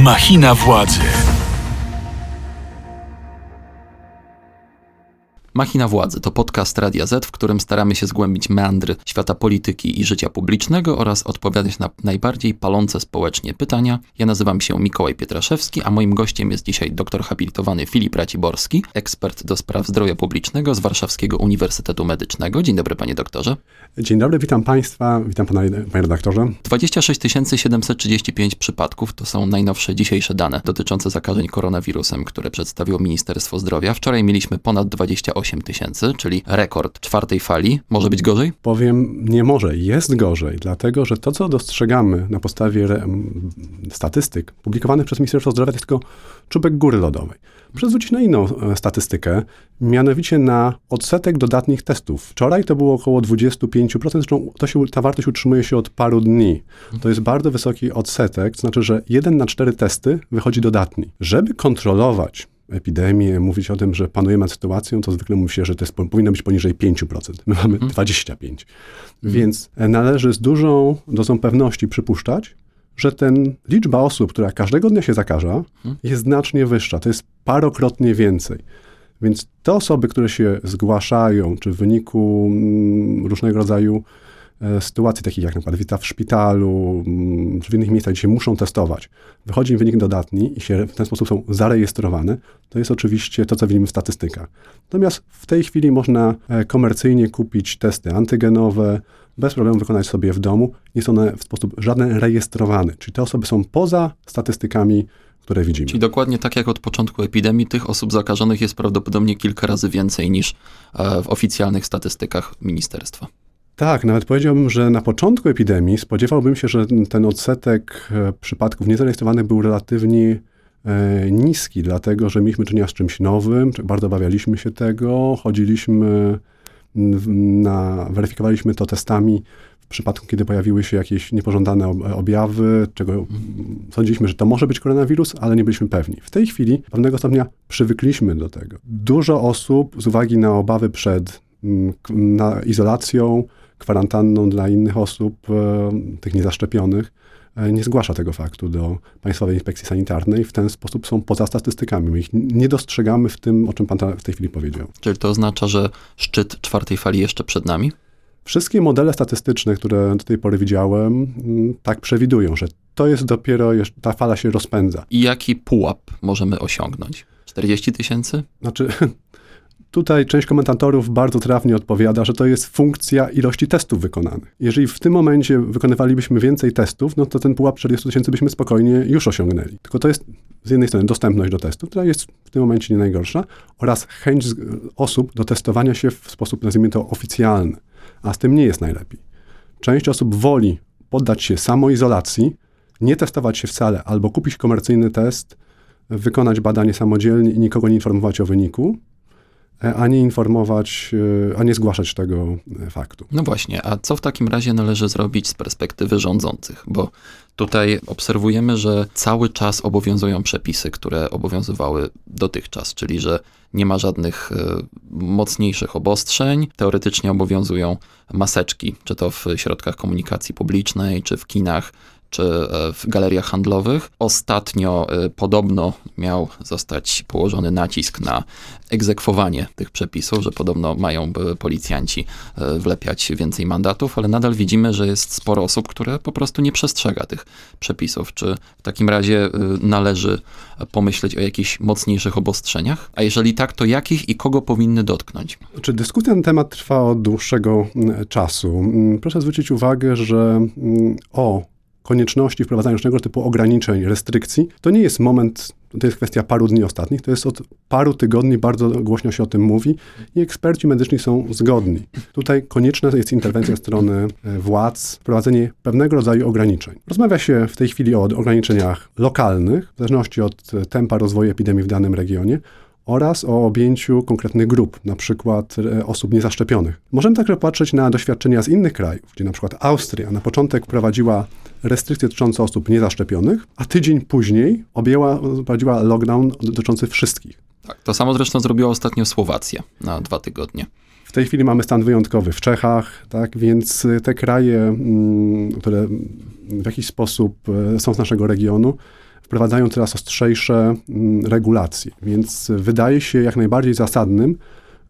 Machina władzy. Machina Władzy to podcast Radia Z, w którym staramy się zgłębić meandry świata polityki i życia publicznego oraz odpowiadać na najbardziej palące społecznie pytania. Ja nazywam się Mikołaj Pietraszewski, a moim gościem jest dzisiaj doktor habilitowany Filip Raciborski, ekspert do spraw zdrowia publicznego z Warszawskiego Uniwersytetu Medycznego. Dzień dobry panie doktorze. Dzień dobry, witam państwa, witam pana, panie redaktorze. 26 735 przypadków to są najnowsze dzisiejsze dane dotyczące zakażeń koronawirusem, które przedstawiło Ministerstwo Zdrowia. Wczoraj mieliśmy ponad 28 8 tysięcy, czyli rekord czwartej fali. Może być gorzej? Powiem, nie może. Jest gorzej, dlatego że to, co dostrzegamy na podstawie statystyk publikowanych przez Ministerstwo Zdrowia, to jest tylko czubek góry lodowej. Przezwrócić na inną e, statystykę, mianowicie na odsetek dodatnich testów. Wczoraj to było około 25%, zresztą to się, ta wartość utrzymuje się od paru dni. To jest bardzo wysoki odsetek, to znaczy, że 1 na 4 testy wychodzi dodatni. Żeby kontrolować epidemię, mówić o tym, że panujemy nad sytuacją, to zwykle mówi się, że to jest, powinno być poniżej 5%. My mamy mhm. 25%. Mhm. Więc należy z dużą dozą pewności przypuszczać, że ten liczba osób, która każdego dnia się zakaża, mhm. jest znacznie wyższa. To jest parokrotnie więcej. Więc te osoby, które się zgłaszają, czy w wyniku mm, różnego rodzaju E, sytuacji takich jak przykład wizyta w szpitalu, mm, czy w innych miejscach, gdzie się muszą testować, wychodzi im wynik dodatni i się w ten sposób są zarejestrowane, to jest oczywiście to, co widzimy w statystykach. Natomiast w tej chwili można e, komercyjnie kupić testy antygenowe, bez problemu wykonać sobie w domu. Nie są one w sposób żaden rejestrowane, czyli te osoby są poza statystykami które widzimy. Czyli dokładnie tak jak od początku epidemii, tych osób zakażonych jest prawdopodobnie kilka razy więcej niż e, w oficjalnych statystykach ministerstwa. Tak, nawet powiedziałbym, że na początku epidemii spodziewałbym się, że ten odsetek e, przypadków niezarejestrowanych był relatywnie e, niski, dlatego że mieliśmy czynienia z czymś nowym, bardzo obawialiśmy się tego, chodziliśmy na, weryfikowaliśmy to testami w przypadku, kiedy pojawiły się jakieś niepożądane objawy, czego sądziliśmy, że to może być koronawirus, ale nie byliśmy pewni. W tej chwili pewnego stopnia przywykliśmy do tego. Dużo osób z uwagi na obawy przed na izolacją, kwarantanną dla innych osób, e, tych niezaszczepionych, e, nie zgłasza tego faktu do Państwowej Inspekcji Sanitarnej. W ten sposób są poza statystykami. My ich nie dostrzegamy w tym, o czym Pan w tej chwili powiedział. Czyli to oznacza, że szczyt czwartej fali jeszcze przed nami? Wszystkie modele statystyczne, które do tej pory widziałem, mm, tak przewidują, że to jest dopiero, ta fala się rozpędza. I jaki pułap możemy osiągnąć? 40 tysięcy? Znaczy, Tutaj część komentatorów bardzo trafnie odpowiada, że to jest funkcja ilości testów wykonanych. Jeżeli w tym momencie wykonywalibyśmy więcej testów, no to ten pułap 40 tysięcy byśmy spokojnie już osiągnęli. Tylko to jest z jednej strony dostępność do testu, która jest w tym momencie nie najgorsza, oraz chęć osób do testowania się w sposób, nazwijmy to, oficjalny. A z tym nie jest najlepiej. Część osób woli poddać się samoizolacji, nie testować się wcale, albo kupić komercyjny test, wykonać badanie samodzielnie i nikogo nie informować o wyniku, a nie informować, e, a nie zgłaszać tego e, faktu. No właśnie, a co w takim razie należy zrobić z perspektywy rządzących? Bo tutaj obserwujemy, że cały czas obowiązują przepisy, które obowiązywały dotychczas, czyli że nie ma żadnych mocniejszych obostrzeń. Teoretycznie obowiązują maseczki, czy to w środkach komunikacji publicznej, czy w kinach, czy e, w galeriach handlowych. Ostatnio e, podobno miał zostać położony nacisk na egzekwowanie tych przepisów, że podobno mają e, policjanci wlepiać więcej mandatów, ale nadal widzimy, że jest sporo osób, które po prostu nie przestrzega tych przepisów. Czy w takim razie należy pomyśleć o jakichś mocniejszych obostrzeniach? A jeżeli tak, to jakich i kogo powinny dotknąć? Czy dyskusja na ten temat trwa od dłuższego czasu? Proszę zwrócić uwagę, że o konieczności wprowadzania różnego typu ograniczeń, restrykcji, to nie jest moment, to jest kwestia paru dni ostatnich, to jest od paru tygodni, bardzo głośno się o tym mówi i eksperci medyczni są zgodni. Tutaj konieczna jest interwencja strony e, władz, wprowadzenie pewnego rodzaju ograniczeń. Rozmawia się w tej chwili o ograniczeniach lokalnych, w zależności od tempa rozwoju epidemii w danym regionie, oraz o objęciu konkretnych grup, na przykład e, osób niezaszczepionych. Możemy także patrzeć na doświadczenia z innych krajów, gdzie na przykład Austria na początek prowadziła restrykcje dotyczące osób niezaszczepionych, a tydzień później objęła, prowadziła lockdown dotyczący wszystkich. Tak, to samo zresztą zrobiła ostatnio Słowacja na dwa tygodnie. W tej chwili mamy stan wyjątkowy w Czechach, tak, więc te kraje, mm, które w jakiś sposób e, są z naszego regionu, wprowadzają coraz ostrzejsze mm, regulacje. Więc wydaje się jak najbardziej zasadnym,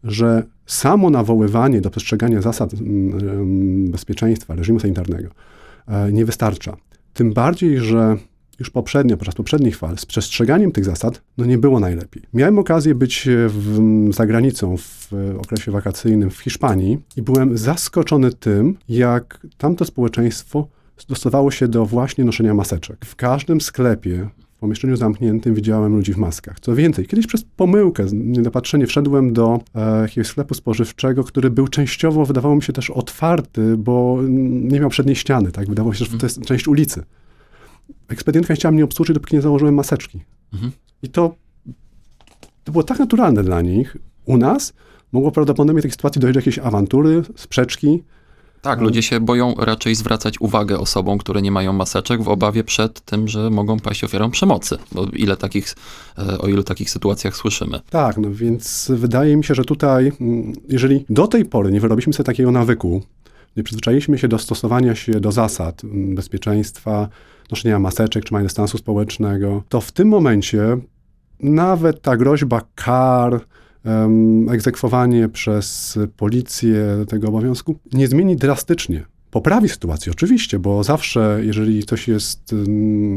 że samo nawoływanie do przestrzegania zasad mm, bezpieczeństwa, reżimu sanitarnego e, nie wystarcza. Tym bardziej, że już poprzednio, podczas poprzednich fal, z przestrzeganiem tych zasad, no nie było najlepiej. Miałem okazję być w, za granicą w okresie wakacyjnym w Hiszpanii i byłem zaskoczony tym, jak tamto społeczeństwo stosowało się do właśnie noszenia maseczek. W każdym sklepie w pomieszczeniu zamkniętym widziałem ludzi w maskach. Co więcej, kiedyś przez pomyłkę, niedopatrzenie wszedłem do e, jakiegoś sklepu spożywczego, który był częściowo, wydawało mi się też otwarty, bo nie miał przedniej ściany, tak? Wydawało się, że to jest część ulicy. Ekspedientka chciała mnie obsłużyć, dopóki nie założyłem maseczki. Mhm. I to, to było tak naturalne dla nich. U nas mogło prawdopodobnie w tej sytuacji dojść do jakiejś awantury, sprzeczki, tak, ludzie się boją raczej zwracać uwagę osobom, które nie mają maseczek w obawie przed tym, że mogą paść ofiarą przemocy. Bo ile takich, e, o ilu takich sytuacjach słyszymy. Tak, no więc wydaje mi się, że tutaj, mm, jeżeli do tej pory nie wyrobiliśmy sobie takiego nawyku, nie przyzwyczailiśmy się do stosowania się do zasad mm, bezpieczeństwa, noszenia maseczek, trzymania dystansu społecznego, to w tym momencie nawet ta groźba kar, egzekwowanie przez policję tego obowiązku nie zmieni drastycznie. Poprawi sytuację, oczywiście, bo zawsze, jeżeli coś jest,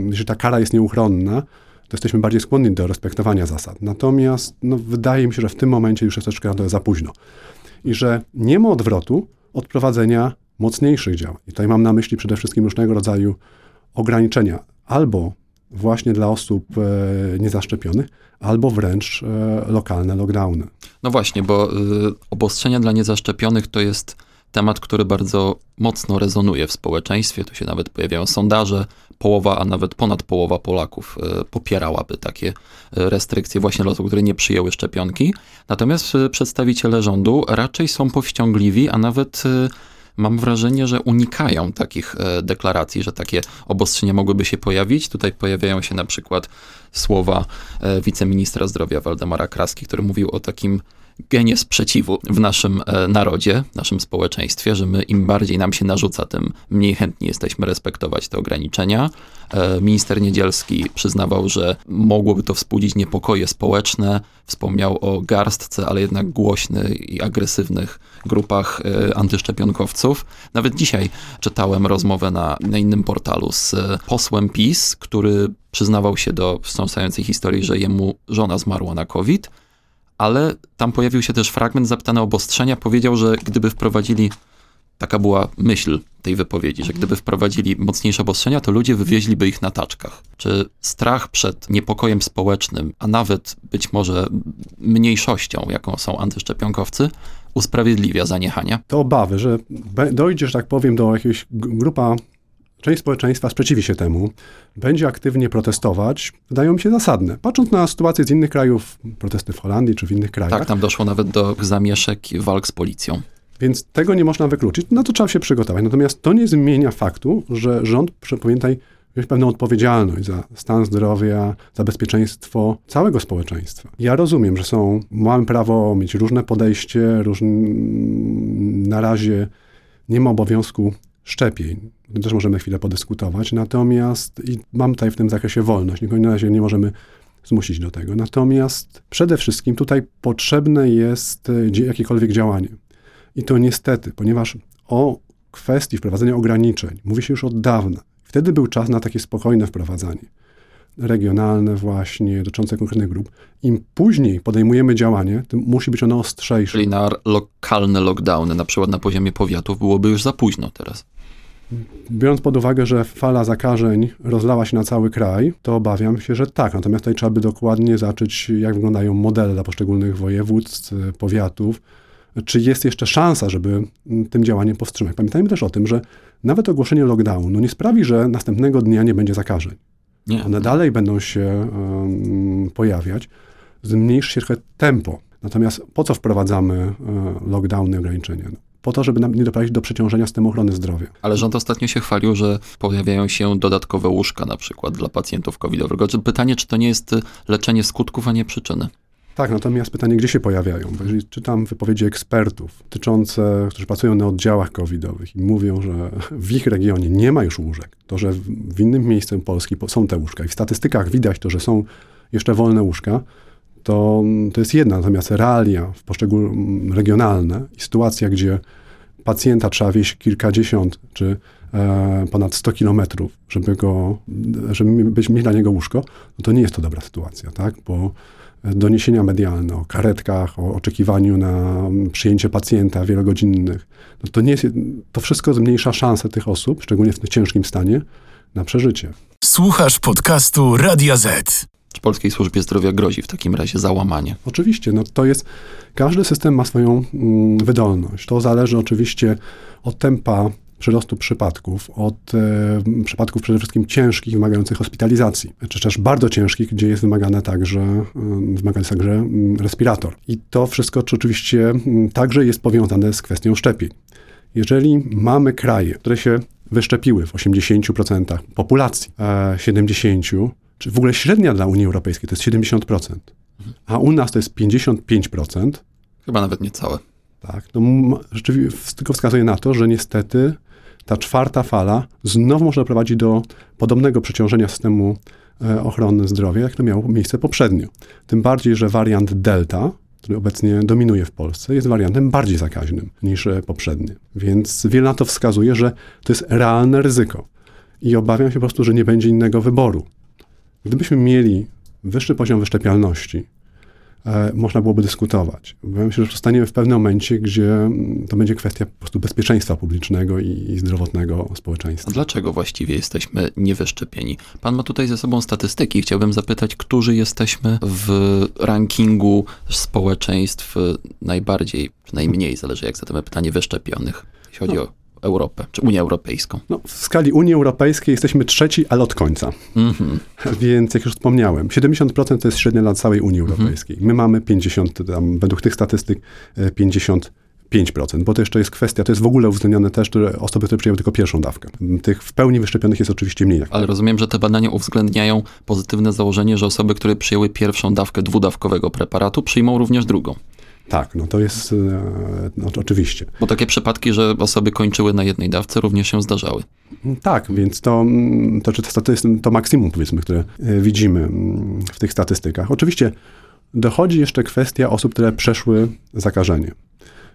jeżeli ta kara jest nieuchronna, to jesteśmy bardziej skłonni do respektowania zasad. Natomiast no, wydaje mi się, że w tym momencie już jest troszeczkę za późno. I że nie ma odwrotu od prowadzenia mocniejszych działań. I tutaj mam na myśli przede wszystkim różnego rodzaju ograniczenia albo właśnie dla osób e, niezaszczepionych, albo wręcz e, lokalne lockdowny. No właśnie, bo y, obostrzenia dla niezaszczepionych to jest temat, który bardzo mocno rezonuje w społeczeństwie. Tu się nawet pojawiają sondaże. Połowa, a nawet ponad połowa Polaków popierałaby takie restrykcje właśnie dla osób, które nie przyjęły szczepionki. Natomiast przedstawiciele rządu raczej są powściągliwi, a nawet mam wrażenie, że unikają takich e, deklaracji, że takie obostrzenia mogłyby się pojawić. Tutaj pojawiają się na przykład słowa e, wiceministra zdrowia Waldemara Kraski, który mówił o takim genie sprzeciwu w naszym e, narodzie, w naszym społeczeństwie, że my im bardziej nam się narzuca, tym mniej chętni jesteśmy respektować te ograniczenia. E, minister Niedzielski przyznawał, że mogłoby to wzbudzić niepokoje społeczne. Wspomniał o garstce, ale jednak głośnych i agresywnych grupach e, antyszczepionkowców. Nawet dzisiaj czytałem rozmowę na, na innym portalu z posłem PiS, który przyznawał się do wstrząsającej historii, że jemu żona zmarła na COVID ale tam pojawił się też fragment zapytany o obostrzenia. Powiedział, że gdyby wprowadzili, taka była myśl tej wypowiedzi, że gdyby wprowadzili mocniejsze obostrzenia, to ludzie wywieźliby ich na taczkach. Czy strach przed niepokojem społecznym, a nawet być może mniejszością, jaką są antyszczepionkowcy, usprawiedliwia zaniechania? To obawy, że dojdzie, że tak powiem, do jakiejś grupa część społeczeństwa sprzeciwi się temu, będzie aktywnie protestować, wydają mi się zasadne. Patrząc na sytuację z innych krajów, protesty w Holandii czy w innych krajach. Tak, tam doszło nawet do zamieszek i walk z policją. Więc tego nie można wykluczyć, na to trzeba się przygotować. Natomiast to nie zmienia faktu, że rząd, pamiętaj, wziąć pewną odpowiedzialność za stan zdrowia, za bezpieczeństwo całego społeczeństwa. Ja rozumiem, że są, mamy prawo mieć różne podejście, różne, na razie nie ma obowiązku szczepień. Też możemy chwilę podyskutować. Natomiast i mam tutaj w tym zakresie wolność. Nikogo na razie nie możemy zmusić do tego. Natomiast przede wszystkim tutaj potrzebne jest e, jakiekolwiek działanie. I to niestety, ponieważ o kwestii wprowadzenia ograniczeń mówi się już od dawna. Wtedy był czas na takie spokojne wprowadzanie. Regionalne właśnie, dotyczące konkretnych grup. Im później podejmujemy działanie, tym musi być ono ostrzejsze. Czyli na lokalne lockdowny, na przykład na poziomie powiatów, byłoby już za późno teraz. Biorąc pod uwagę, że fala zakażeń rozlała się na cały kraj, to obawiam się, że tak. Natomiast tutaj trzeba by dokładnie zacząć, jak wyglądają modele dla poszczególnych województw, powiatów. Czy jest jeszcze szansa, żeby tym działaniem powstrzymać? Pamiętajmy też o tym, że nawet ogłoszenie lockdownu nie sprawi, że następnego dnia nie będzie zakażeń. Nie. One dalej będą się um, pojawiać. Zmniejszy się trochę tempo. Natomiast po co wprowadzamy um, lockdowny, ograniczenia? Po to, żeby nam nie doprowadzić do przeciążenia systemu ochrony zdrowia. Ale rząd ostatnio się chwalił, że pojawiają się dodatkowe łóżka na przykład dla pacjentów covidowych. Pytanie, czy to nie jest leczenie skutków, a nie przyczyny? Tak, natomiast pytanie, gdzie się pojawiają? Bo jeżeli czytam wypowiedzi ekspertów dotyczące, którzy pracują na oddziałach covidowych i mówią, że w ich regionie nie ma już łóżek, to że w innym miejscu Polski są te łóżka i w statystykach widać to, że są jeszcze wolne łóżka, to, to jest jedna. Natomiast realia w regionalne i sytuacja, gdzie pacjenta trzeba wieść kilkadziesiąt czy e, ponad 100 kilometrów, żeby go, żeby być, mieć dla niego łóżko, no to nie jest to dobra sytuacja, tak? Bo doniesienia medialne o karetkach, o oczekiwaniu na przyjęcie pacjenta wielogodzinnych, no to, nie jest, to wszystko zmniejsza szanse tych osób, szczególnie w tym ciężkim stanie, na przeżycie. Słuchasz podcastu Radia Z. Czy Polskiej Służbie Zdrowia grozi w takim razie załamanie? Oczywiście, no to jest, każdy system ma swoją mm, wydolność. To zależy oczywiście od tempa przyrostu przypadków, od e, przypadków przede wszystkim ciężkich, wymagających hospitalizacji, czy też bardzo ciężkich, gdzie jest wymagane także, e, wymagany także mm, respirator. I to wszystko czy oczywiście mm, także jest powiązane z kwestią szczepień. Jeżeli mamy kraje, które się wyszczepiły w 80% populacji, e, 70%, czy w ogóle średnia dla Unii Europejskiej to jest 70%, a u nas to jest 55%. Chyba nawet nie całe. Tak, to rzeczywiście tylko wskazuje na to, że niestety ta czwarta fala znowu może doprowadzić do podobnego przeciążenia systemu e, ochrony zdrowia, jak to miało miejsce poprzednio. Tym bardziej, że wariant Delta, który obecnie dominuje w Polsce, jest wariantem bardziej zakaźnym niż e, poprzedni. Więc wiele na to wskazuje, że to jest realne ryzyko. I obawiam się po prostu, że nie będzie innego wyboru. Gdybyśmy mieli wyższy poziom wyszczepialności, e, można byłoby dyskutować. Mi się, że zostaniemy w pewnym momencie, gdzie mm, to będzie kwestia po prostu bezpieczeństwa publicznego i, i zdrowotnego społeczeństwa. A dlaczego właściwie jesteśmy niewyszczepieni? Pan ma tutaj ze sobą statystyki. Chciałbym zapytać, którzy jesteśmy w rankingu społeczeństw najbardziej, czy najmniej, zależy jak zadamy pytanie, wyszczepionych, jeśli chodzi no. o Europę, czy Unię Europejską? No, w skali Unii Europejskiej jesteśmy trzeci, ale od końca. Mm-hmm. Więc jak już wspomniałem, 70% to jest średnia dla całej Unii mhm. Europejskiej. My mamy 50, tam, według tych statystyk 50 e, 5%, bo to jeszcze jest kwestia, to jest w ogóle uwzględnione też osoby, które przyjęły tylko pierwszą dawkę. Tych w pełni wyszczepionych jest oczywiście mniej. Ale rozumiem, że te badania uwzględniają pozytywne założenie, że osoby, które przyjęły pierwszą dawkę dwudawkowego preparatu, przyjmą również drugą. Tak, no to jest e, no, to oczywiście. Bo takie przypadki, że osoby kończyły na jednej dawce, również się zdarzały. Tak, więc to, to, to, jest to maksimum, powiedzmy, które e, widzimy mm, w tych statystykach. Oczywiście dochodzi jeszcze kwestia osób, które przeszły zakażenie.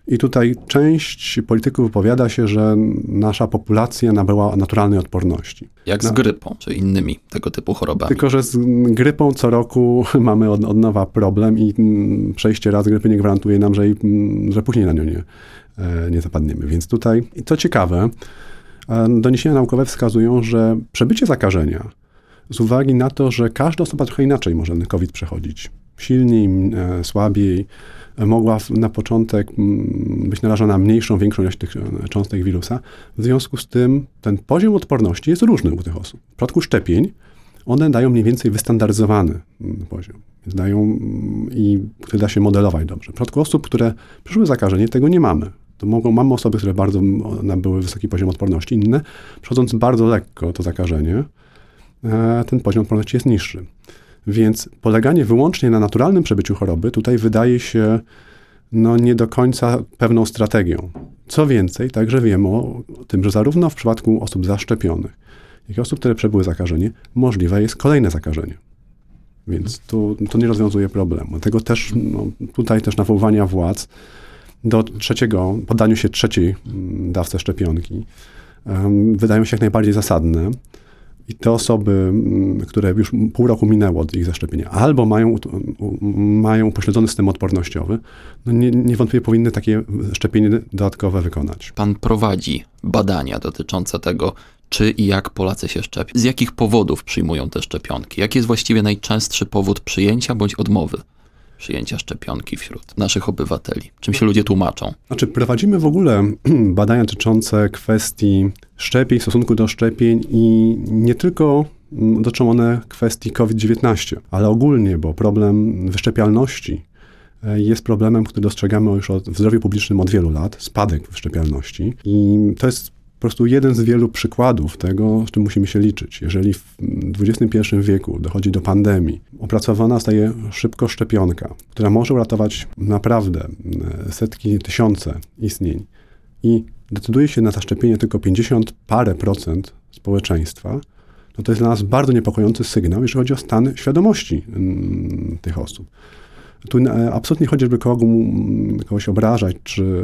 I tutaj część polityków wypowiada się, że nasza populacja nabyła naturalnej odporności. Jak z grypą, czy innymi tego typu chorobami. Tylko, że z grypą co roku mamy od, od nowa problem i mm, przejście raz grypy nie gwarantuje nam, że, mm, że później na nią nie, e, nie zapadniemy. Więc tutaj, i co ciekawe, e, doniesienia naukowe wskazują, że przebycie zakażenia z uwagi na to, że każda osoba trochę inaczej może COVID przechodzić. Silniej, e, słabiej, mogła na początek mm, być narażona na mniejszą, większą ilość tych e, cząstek wirusa. W związku z tym ten poziom odporności jest różny u tych osób. W przypadku szczepień one dają mniej więcej wystandaryzowany mm, poziom. Więc dają mm, i który da się modelować dobrze. W przypadku osób, które przeszły zakażenie, tego nie mamy. To mogą, mamy osoby, które bardzo nabyły wysoki poziom odporności, inne, przechodząc bardzo lekko to zakażenie, e, ten poziom odporności jest niższy. Więc poleganie wyłącznie na naturalnym przebyciu choroby tutaj wydaje się no, nie do końca pewną strategią. Co więcej, także wiemy o tym, że zarówno w przypadku osób zaszczepionych, jak i osób, które przebyły zakażenie, możliwe jest kolejne zakażenie. Więc tu, to nie rozwiązuje problemu. Dlatego też no, tutaj też nawoływania władz do trzeciego, poddaniu się trzeciej mm, dawce szczepionki um, wydają się jak najbardziej zasadne. I te osoby, mm, które już pół roku minęło od ich zaszczepienia, albo mają, mają upośledzony system odpornościowy, no nie, niewątpliwie powinny takie szczepienie dodatkowe wykonać. Pan prowadzi badania dotyczące tego, czy i jak Polacy się szczepią. Z jakich powodów przyjmują te szczepionki? Jaki jest właściwie najczęstszy powód przyjęcia bądź odmowy? Przyjęcia szczepionki wśród naszych obywateli? Czym się ludzie tłumaczą? Znaczy, prowadzimy w ogóle badania dotyczące kwestii szczepień, stosunku do szczepień i nie tylko mm, dotyczą one kwestii COVID-19, ale ogólnie, bo problem wyszczepialności e, jest problemem, który dostrzegamy już od, w zdrowiu publicznym od wielu lat, spadek wyszczepialności i to jest po prostu jeden z wielu przykładów tego, z czym musimy się liczyć. Jeżeli w XXI wieku dochodzi do pandemii, opracowana zostaje szybko szczepionka, która może uratować naprawdę e, setki, tysiące istnień i decyduje się na zaszczepienie tylko 50 parę procent społeczeństwa, no to jest dla nas bardzo niepokojący sygnał, jeżeli chodzi o stan świadomości mm, tych osób. Tu absolutnie chodzi, żeby kogo, kogoś obrażać, czy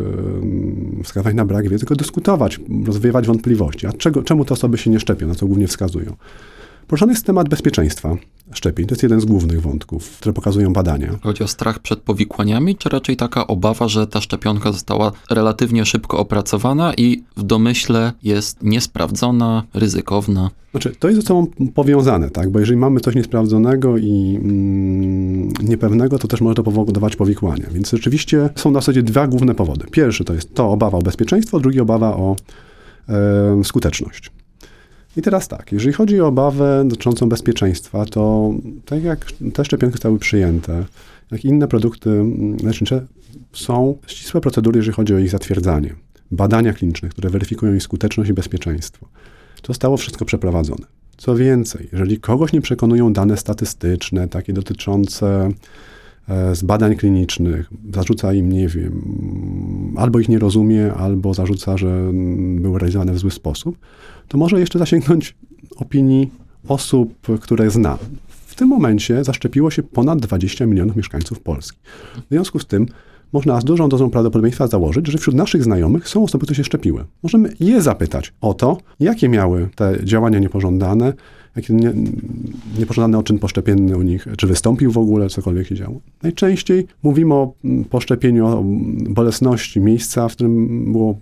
wskazywać na brak wiedzy, tylko dyskutować, rozwiewać wątpliwości. A czego, czemu te osoby się nie szczepią, na co głównie wskazują? Poruszany jest temat bezpieczeństwa szczepień. To jest jeden z głównych wątków, które pokazują badania. Chodzi o strach przed powikłaniami, czy raczej taka obawa, że ta szczepionka została relatywnie szybko opracowana i w domyśle jest niesprawdzona, ryzykowna? Znaczy, to jest ze sobą powiązane, tak? Bo jeżeli mamy coś niesprawdzonego i mm, niepewnego, to też może to powodować powikłania. Więc rzeczywiście są na zasadzie dwa główne powody. Pierwszy to jest to obawa o bezpieczeństwo, drugi obawa o e, skuteczność. I teraz tak, jeżeli chodzi o obawę dotyczącą bezpieczeństwa, to tak jak te szczepionki zostały przyjęte, jak inne produkty lecznicze, są ścisłe procedury, jeżeli chodzi o ich zatwierdzanie. Badania kliniczne, które weryfikują ich skuteczność i bezpieczeństwo. To zostało wszystko przeprowadzone. Co więcej, jeżeli kogoś nie przekonują dane statystyczne, takie dotyczące z badań klinicznych, zarzuca im, nie wiem, albo ich nie rozumie, albo zarzuca, że były realizowane w zły sposób, to może jeszcze zasięgnąć opinii osób, które zna. W tym momencie zaszczepiło się ponad 20 milionów mieszkańców Polski. W związku z tym można z dużą dozą prawdopodobieństwa założyć, że wśród naszych znajomych są osoby, które się szczepiły. Możemy je zapytać o to, jakie miały te działania niepożądane, jakie nie, niepożądany odczyn poszczepienny u nich, czy wystąpił w ogóle, cokolwiek się działo. Najczęściej mówimy o poszczepieniu, o bolesności miejsca, w którym było,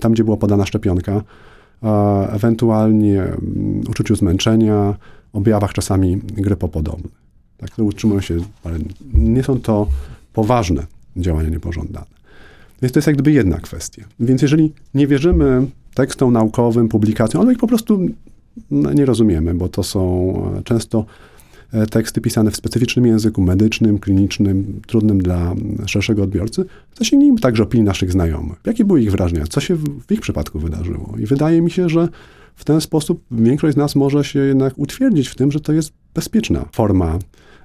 tam gdzie była podana szczepionka, ewentualnie mm, uczuciu zmęczenia, objawach czasami grypopodobnych. Tak, które utrzymują się, ale nie są to poważne działania niepożądane. Więc to jest jak gdyby jedna kwestia. Więc jeżeli nie wierzymy tekstom naukowym, publikacjom, ale ich po prostu no, nie rozumiemy, bo to są e, często E, teksty pisane w specyficznym języku medycznym, klinicznym, trudnym dla szerszego odbiorcy, zasięgnijmy także opinii naszych znajomych. Jakie były ich wrażenia? Co się w ich przypadku wydarzyło? I wydaje mi się, że w ten sposób większość z nas może się jednak utwierdzić w tym, że to jest bezpieczna forma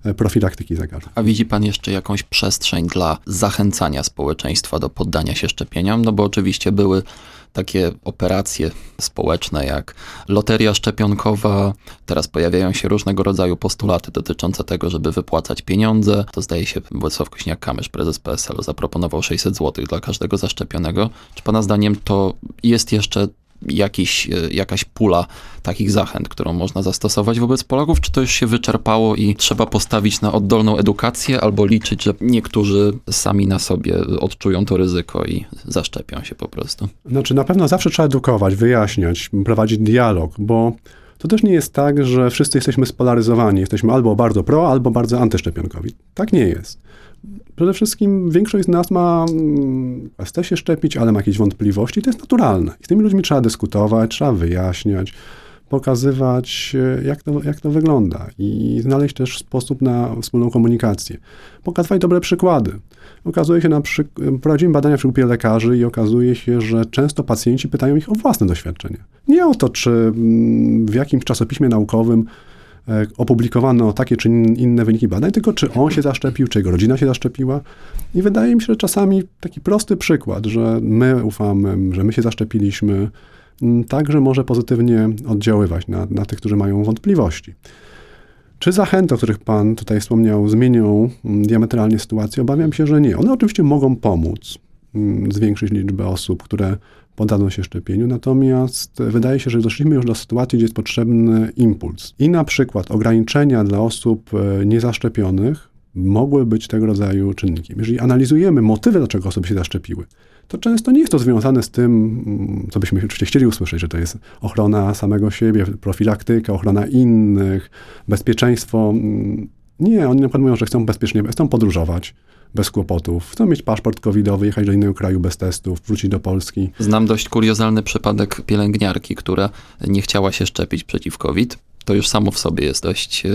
e, profilaktyki zakażeń. A widzi pan jeszcze jakąś przestrzeń dla zachęcania społeczeństwa do poddania się szczepieniom? No bo oczywiście były takie operacje społeczne jak loteria szczepionkowa. Teraz pojawiają się różnego rodzaju postulaty dotyczące tego, żeby wypłacać pieniądze. To zdaje się Władysław Kośniak-Kamysz, prezes PSL-u, zaproponował 600 zł dla każdego zaszczepionego. Czy pana zdaniem to jest jeszcze jakiś, e, jakaś pula takich zachęt, którą można zastosować wobec Polaków, czy to już się wyczerpało i trzeba postawić na oddolną edukację albo liczyć, że niektórzy sami na sobie odczują to ryzyko i zaszczepią się po prostu? Znaczy na pewno zawsze trzeba edukować, wyjaśniać, prowadzić dialog, bo to też nie jest tak, że wszyscy jesteśmy spolaryzowani. Jesteśmy albo bardzo pro, albo bardzo antyszczepionkowi. Tak nie jest. Przede wszystkim większość z nas ma, mm, chce się szczepić, ale ma jakieś wątpliwości. To jest naturalne. I z tymi ludźmi trzeba dyskutować, trzeba wyjaśniać, pokazywać, e, jak to, jak to wygląda i znaleźć też sposób na wspólną komunikację. Pokazywać dobre przykłady. Okazuje się na przykład, prowadzimy badania w grupie lekarzy i okazuje się, że często pacjenci pytają ich o własne doświadczenia. Nie o to, czy mm, w jakimś czasopiśmie naukowym opublikowano takie czy inne wyniki badań, tylko czy on się zaszczepił, czy jego rodzina się zaszczepiła. I wydaje mi się, że czasami taki prosty przykład, że my ufamy, że my się zaszczepiliśmy, także może pozytywnie oddziaływać na, na tych, którzy mają wątpliwości. Czy zachęty, o których Pan tutaj wspomniał, zmienią diametralnie sytuację? Obawiam się, że nie. One oczywiście mogą pomóc zwiększyć liczbę osób, które poddadzą się szczepieniu, natomiast wydaje się, że doszliśmy już do sytuacji, gdzie jest potrzebny impuls. I na przykład ograniczenia dla osób e, niezaszczepionych mogły być tego rodzaju czynnikiem. Jeżeli analizujemy motywy, dlaczego osoby się zaszczepiły, to często nie jest to związane z tym, mm, co byśmy oczywiście chcieli usłyszeć, że to jest ochrona samego siebie, profilaktyka, ochrona innych, bezpieczeństwo. Mm, nie, oni na przykład mówią, że chcą bezpiecznie, chcą podróżować, bez kłopotów. Chcą mieć paszport covidowy, jechać do innego kraju bez testów, wrócić do Polski. Znam dość kuriozalny przypadek pielęgniarki, która nie chciała się szczepić przeciw COVID. To już samo w sobie jest dość e,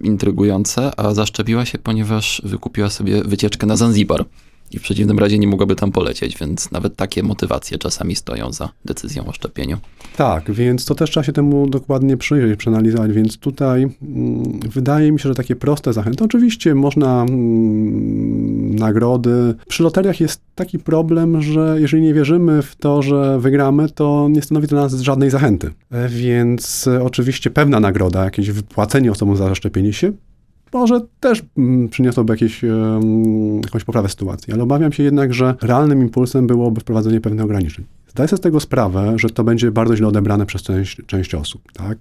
intrygujące, a zaszczepiła się, ponieważ wykupiła sobie wycieczkę na Zanzibar i w przeciwnym razie nie mogłaby tam polecieć, więc nawet takie motywacje czasami stoją za decyzją o szczepieniu. Tak, więc to też trzeba się temu dokładnie przyjrzeć, przeanalizować, więc tutaj mm, wydaje mi się, że takie proste zachęty, oczywiście można mm, nagrody. Przy loteriach jest taki problem, że jeżeli nie wierzymy w to, że wygramy, to nie stanowi to dla nas żadnej zachęty. E, więc e, oczywiście pewna nagroda, jakieś wypłacenie osobom za zaszczepienie się może też mm, przyniosłoby jakieś, jakąś poprawę sytuacji, ale obawiam się jednak, że realnym impulsem byłoby wprowadzenie pewnych ograniczeń. Zdaję sobie z tego sprawę, że to będzie bardzo źle odebrane przez część, część osób. Tak?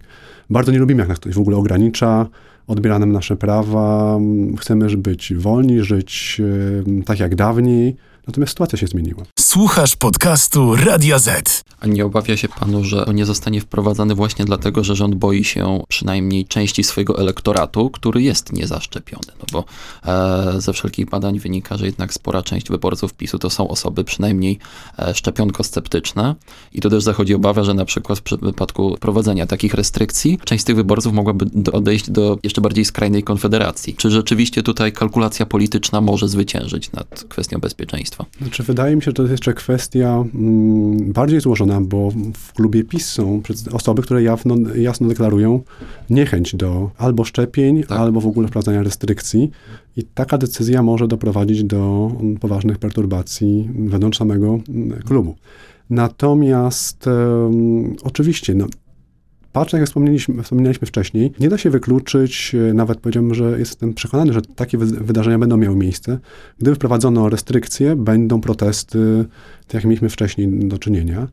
Bardzo nie lubimy, jak nas ktoś w ogóle ogranicza, odbiera nam nasze prawa, chcemy być wolni, żyć tak jak dawniej. Natomiast sytuacja się zmieniła. Słuchasz podcastu Radia Z. A nie obawia się panu, że on nie zostanie wprowadzany właśnie dlatego, że rząd boi się przynajmniej części swojego elektoratu, który jest niezaszczepiony? No bo e, ze wszelkich badań wynika, że jednak spora część wyborców PiSu to są osoby przynajmniej e, szczepionko-sceptyczne i to też zachodzi obawa, że na przykład w przypadku prowadzenia takich restrykcji część z tych wyborców mogłaby odejść do jeszcze bardziej skrajnej konfederacji. Czy rzeczywiście tutaj kalkulacja polityczna może zwyciężyć nad kwestią bezpieczeństwa? Znaczy, wydaje mi się, że to jest jeszcze kwestia mm, bardziej złożona, bo w klubie PiS są osoby, które jawno, jasno deklarują niechęć do albo szczepień, tak. albo w ogóle wprowadzania restrykcji. I taka decyzja może doprowadzić do poważnych perturbacji wewnątrz samego mm, klubu. Natomiast um, oczywiście, no, Patrząc, jak wspomnieliśmy, wcześniej, nie da się wykluczyć, e, nawet powiedziałbym, że jestem przekonany, że takie wydarzenia będą miały miejsce. Gdyby wprowadzono restrykcje, będą protesty, tak jak mieliśmy wcześniej do czynienia.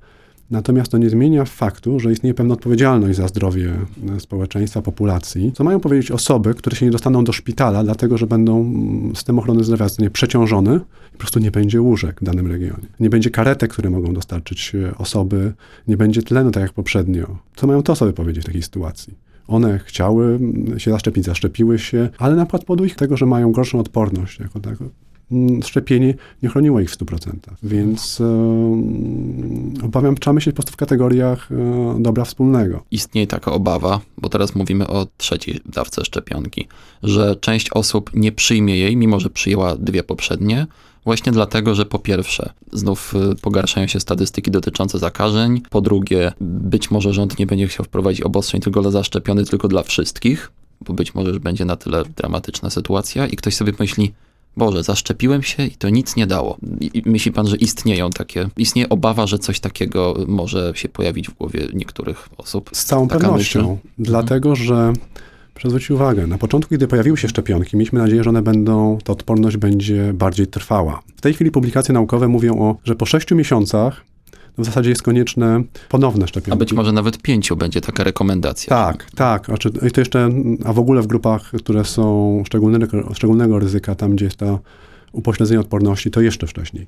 Natomiast to nie zmienia faktu, że istnieje pewna odpowiedzialność za zdrowie e, społeczeństwa, populacji. Co mają powiedzieć osoby, które się nie dostaną do szpitala, dlatego że będą mm, system ochrony zdrowia zostanie przeciążony i po prostu nie będzie łóżek w danym regionie. Nie będzie karetek, które mogą dostarczyć e, osoby, nie będzie tlenu, tak jak poprzednio. Co mają te osoby powiedzieć w takiej sytuacji? One chciały mm, się zaszczepić, zaszczepiły się, ale na przykład powodu ich tego, że mają gorszą odporność jako tak, szczepienie nie chroniło ich w 100%. Więc e, obawiam, trzeba myśleć po prostu w kategoriach e, dobra wspólnego. Istnieje taka obawa, bo teraz mówimy o trzeciej dawce szczepionki, że część osób nie przyjmie jej, mimo że przyjęła dwie poprzednie, Właśnie dlatego, że po pierwsze, znów e, pogarszają się statystyki dotyczące zakażeń. Po drugie, być może rząd nie będzie chciał wprowadzić obostrzeń tylko dla zaszczepionych, tylko dla wszystkich, bo być może będzie na tyle dramatyczna sytuacja i ktoś sobie myśli, Boże, zaszczepiłem się i to nic nie dało. I myśli pan, że istnieją takie, istnieje obawa, że coś takiego może się pojawić w głowie niektórych osób? Z całą Taka pewnością. Myśl? Mhm. Dlatego, że zwróćcie uwagę, na początku, kiedy pojawiły się szczepionki, mieliśmy nadzieję, że one będą, ta odporność będzie bardziej trwała. W tej chwili publikacje naukowe mówią o, że po sześciu miesiącach w zasadzie jest konieczne ponowne szczepienie. A być może nawet pięciu będzie taka rekomendacja. Tak, tak. I to jeszcze, a w ogóle w grupach, które są szczególnego, szczególnego ryzyka, tam gdzie jest to upośledzenie odporności, to jeszcze wcześniej.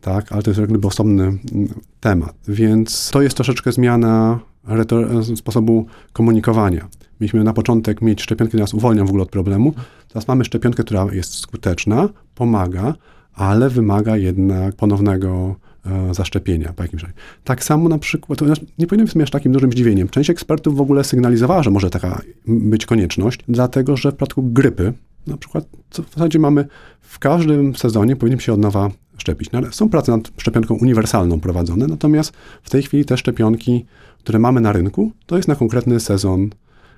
Tak, ale to jest jak gdyby osobny mm, temat. Więc to jest troszeczkę zmiana sposobu komunikowania. Mieliśmy na początek mieć szczepionkę, która nas uwolnia w ogóle od problemu. Teraz mamy szczepionkę, która jest skuteczna, pomaga, ale wymaga jednak ponownego zaszczepienia po jakimś czasie. Tak samo na przykład, to nie powinno być aż takim dużym zdziwieniem. Część ekspertów w ogóle sygnalizowała, że może taka być konieczność, dlatego że w przypadku grypy, na przykład w zasadzie mamy w każdym sezonie powinniśmy się od nowa szczepić. No, są prace nad szczepionką uniwersalną prowadzone, natomiast w tej chwili te szczepionki, które mamy na rynku, to jest na konkretny sezon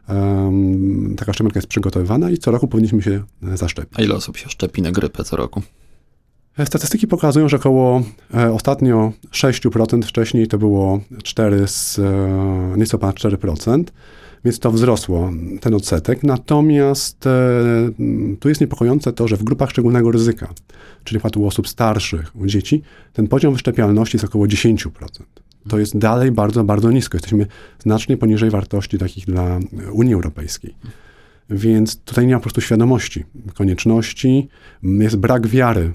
um, taka szczepionka jest przygotowywana i co roku powinniśmy się zaszczepić. A ile osób się szczepi na grypę co roku? Statystyki pokazują, że około e, ostatnio 6%, wcześniej to było 4 z, e, nieco ponad 4%, więc to wzrosło, ten odsetek. Natomiast e, tu jest niepokojące to, że w grupach szczególnego ryzyka, czyli w u osób starszych, u dzieci, ten poziom wyszczepialności jest około 10%. To jest dalej bardzo, bardzo nisko. Jesteśmy znacznie poniżej wartości takich dla Unii Europejskiej. Więc tutaj nie ma po prostu świadomości, konieczności, jest brak wiary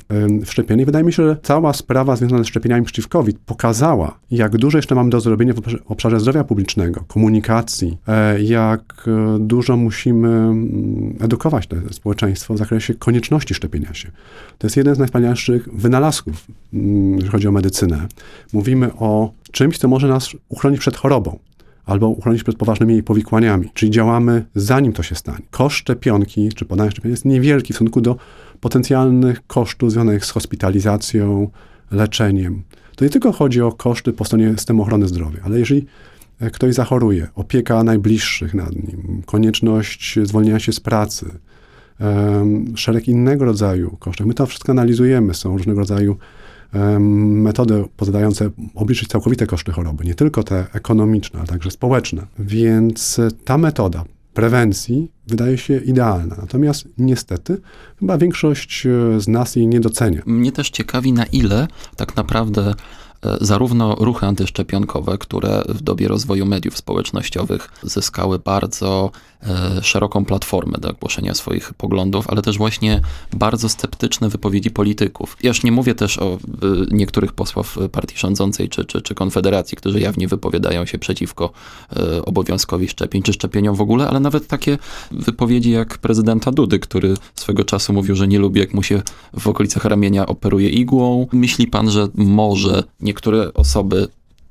w szczepienie. Wydaje mi się, że cała sprawa związana z szczepieniami przeciw COVID pokazała, jak dużo jeszcze mamy do zrobienia w obszarze zdrowia publicznego, komunikacji, e, jak e, dużo musimy mm, edukować to społeczeństwo w zakresie konieczności szczepienia się. To jest jeden z najwspanialszych wynalazków, mm, jeżeli chodzi o medycynę. Mówimy o czymś, co może nas uchronić przed chorobą albo uchronić przed poważnymi powikłaniami. Czyli działamy zanim to się stanie. Koszt szczepionki czy podania szczepionki jest niewielki w stosunku do potencjalnych kosztów związanych z hospitalizacją, leczeniem. To nie tylko chodzi o koszty po stronie systemu ochrony zdrowia, ale jeżeli e, ktoś zachoruje, opieka najbliższych nad nim, konieczność zwolnienia się z pracy, szereg innego rodzaju kosztów. My to wszystko analizujemy. Są różnego rodzaju metody pozwalające obliczyć całkowite koszty choroby, nie tylko te ekonomiczne, ale także społeczne. Więc ta metoda prewencji wydaje się idealna. Natomiast niestety chyba większość e, z nas jej nie docenia. Mnie też ciekawi, na ile tak naprawdę E, zarówno ruchy antyszczepionkowe, które w dobie rozwoju mediów społecznościowych zyskały bardzo e, szeroką platformę do głoszenia swoich poglądów, ale też właśnie bardzo sceptyczne wypowiedzi polityków. Ja już nie mówię też o e, niektórych posłów partii rządzącej czy, czy, czy Konfederacji, którzy jawnie wypowiadają się przeciwko obowiązkowi szczepień, czy szczepieniom w ogóle, ale nawet takie wypowiedzi jak prezydenta Dudy, który swego czasu mówił, że nie lubi, jak mu się w okolicach ramienia operuje igłą. Myśli pan, że może niektóre osoby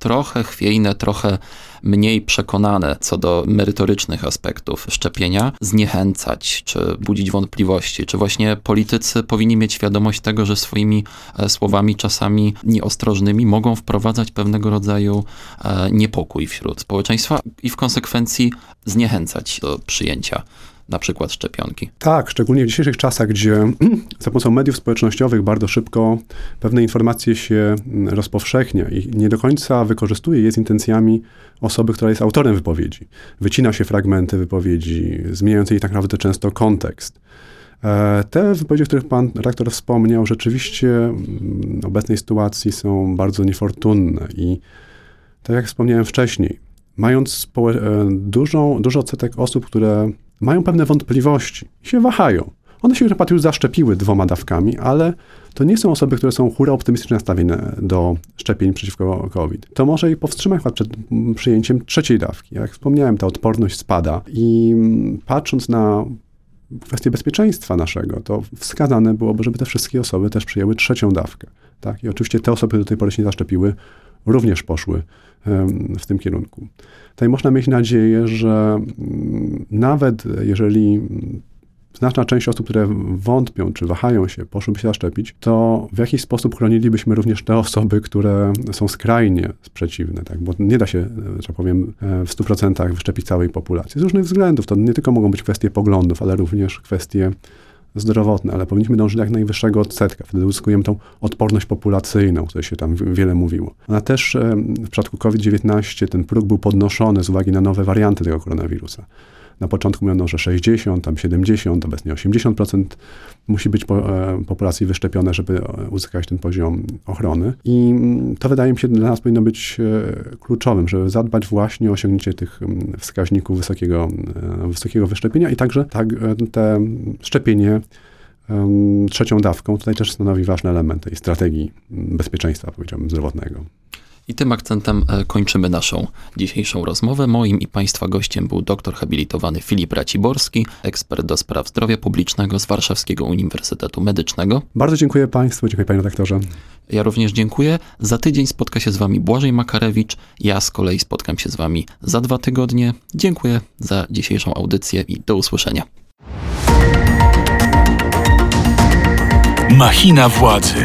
trochę chwiejne, trochę mniej przekonane co do merytorycznych aspektów szczepienia, zniechęcać czy budzić wątpliwości, czy właśnie politycy powinni mieć świadomość tego, że swoimi e, słowami czasami nieostrożnymi mogą wprowadzać pewnego rodzaju e, niepokój wśród społeczeństwa i w konsekwencji zniechęcać do przyjęcia na przykład szczepionki. Tak, szczególnie w dzisiejszych czasach, gdzie za pomocą mediów społecznościowych bardzo szybko pewne informacje się mm, rozpowszechnia i nie do końca wykorzystuje je z intencjami osoby, która jest autorem wypowiedzi. Wycina się fragmenty wypowiedzi, zmieniając jej tak naprawdę często kontekst. E, te wypowiedzi, o których pan rektor wspomniał, rzeczywiście w obecnej sytuacji są bardzo niefortunne i tak jak wspomniałem wcześniej, mając e, dużą, dużo odsetek osób, które mają pewne wątpliwości się wahają. One się na już zaszczepiły dwoma dawkami, ale to nie są osoby, które są hura optymistycznie nastawione do szczepień przeciwko COVID. To może i powstrzymać przed przyjęciem trzeciej dawki. Jak wspomniałem, ta odporność spada i patrząc na kwestię bezpieczeństwa naszego, to wskazane byłoby, żeby te wszystkie osoby też przyjęły trzecią dawkę. Tak? I oczywiście te osoby, które do tej pory się nie zaszczepiły, również poszły w tym kierunku. Tutaj można mieć nadzieję, że mm, nawet jeżeli znaczna część osób, które wątpią czy wahają się, poszłyby się zaszczepić, to w jakiś sposób chronilibyśmy również te osoby, które są skrajnie sprzeciwne, tak? bo nie da się, że tak powiem, e, w 100% wyszczepić całej populacji. Z różnych względów. To nie tylko mogą być kwestie poglądów, ale również kwestie zdrowotne, ale powinniśmy dążyć do jak najwyższego odsetka. Wtedy uzyskujemy tą odporność populacyjną, o której się tam wiele mówiło. A też w przypadku COVID-19 ten próg był podnoszony z uwagi na nowe warianty tego koronawirusa. Na początku mówiono, że 60, tam 70, obecnie 80% musi być e, populacji wyszczepione, żeby e, uzyskać ten poziom ochrony. I mm, to wydaje mi się dla nas powinno być e, kluczowym, żeby zadbać właśnie o osiągnięcie tych mm, wskaźników wysokiego, wysokiego wyszczepienia i także tak, te szczepienie trzecią dawką tutaj też stanowi ważny element tej strategii bezpieczeństwa, powiedziałbym, zdrowotnego. I tym akcentem e, kończymy naszą dzisiejszą rozmowę. Moim i Państwa gościem był doktor habilitowany Filip Raciborski, ekspert do spraw zdrowia publicznego z Warszawskiego Uniwersytetu Medycznego. Bardzo dziękuję Państwu, dziękuję Panie redaktorze. Ja również dziękuję. Za tydzień spotka się z Wami Błażej Makarewicz. Ja z kolei spotkam się z Wami za dwa tygodnie. Dziękuję za dzisiejszą audycję i do usłyszenia. Machina władzy.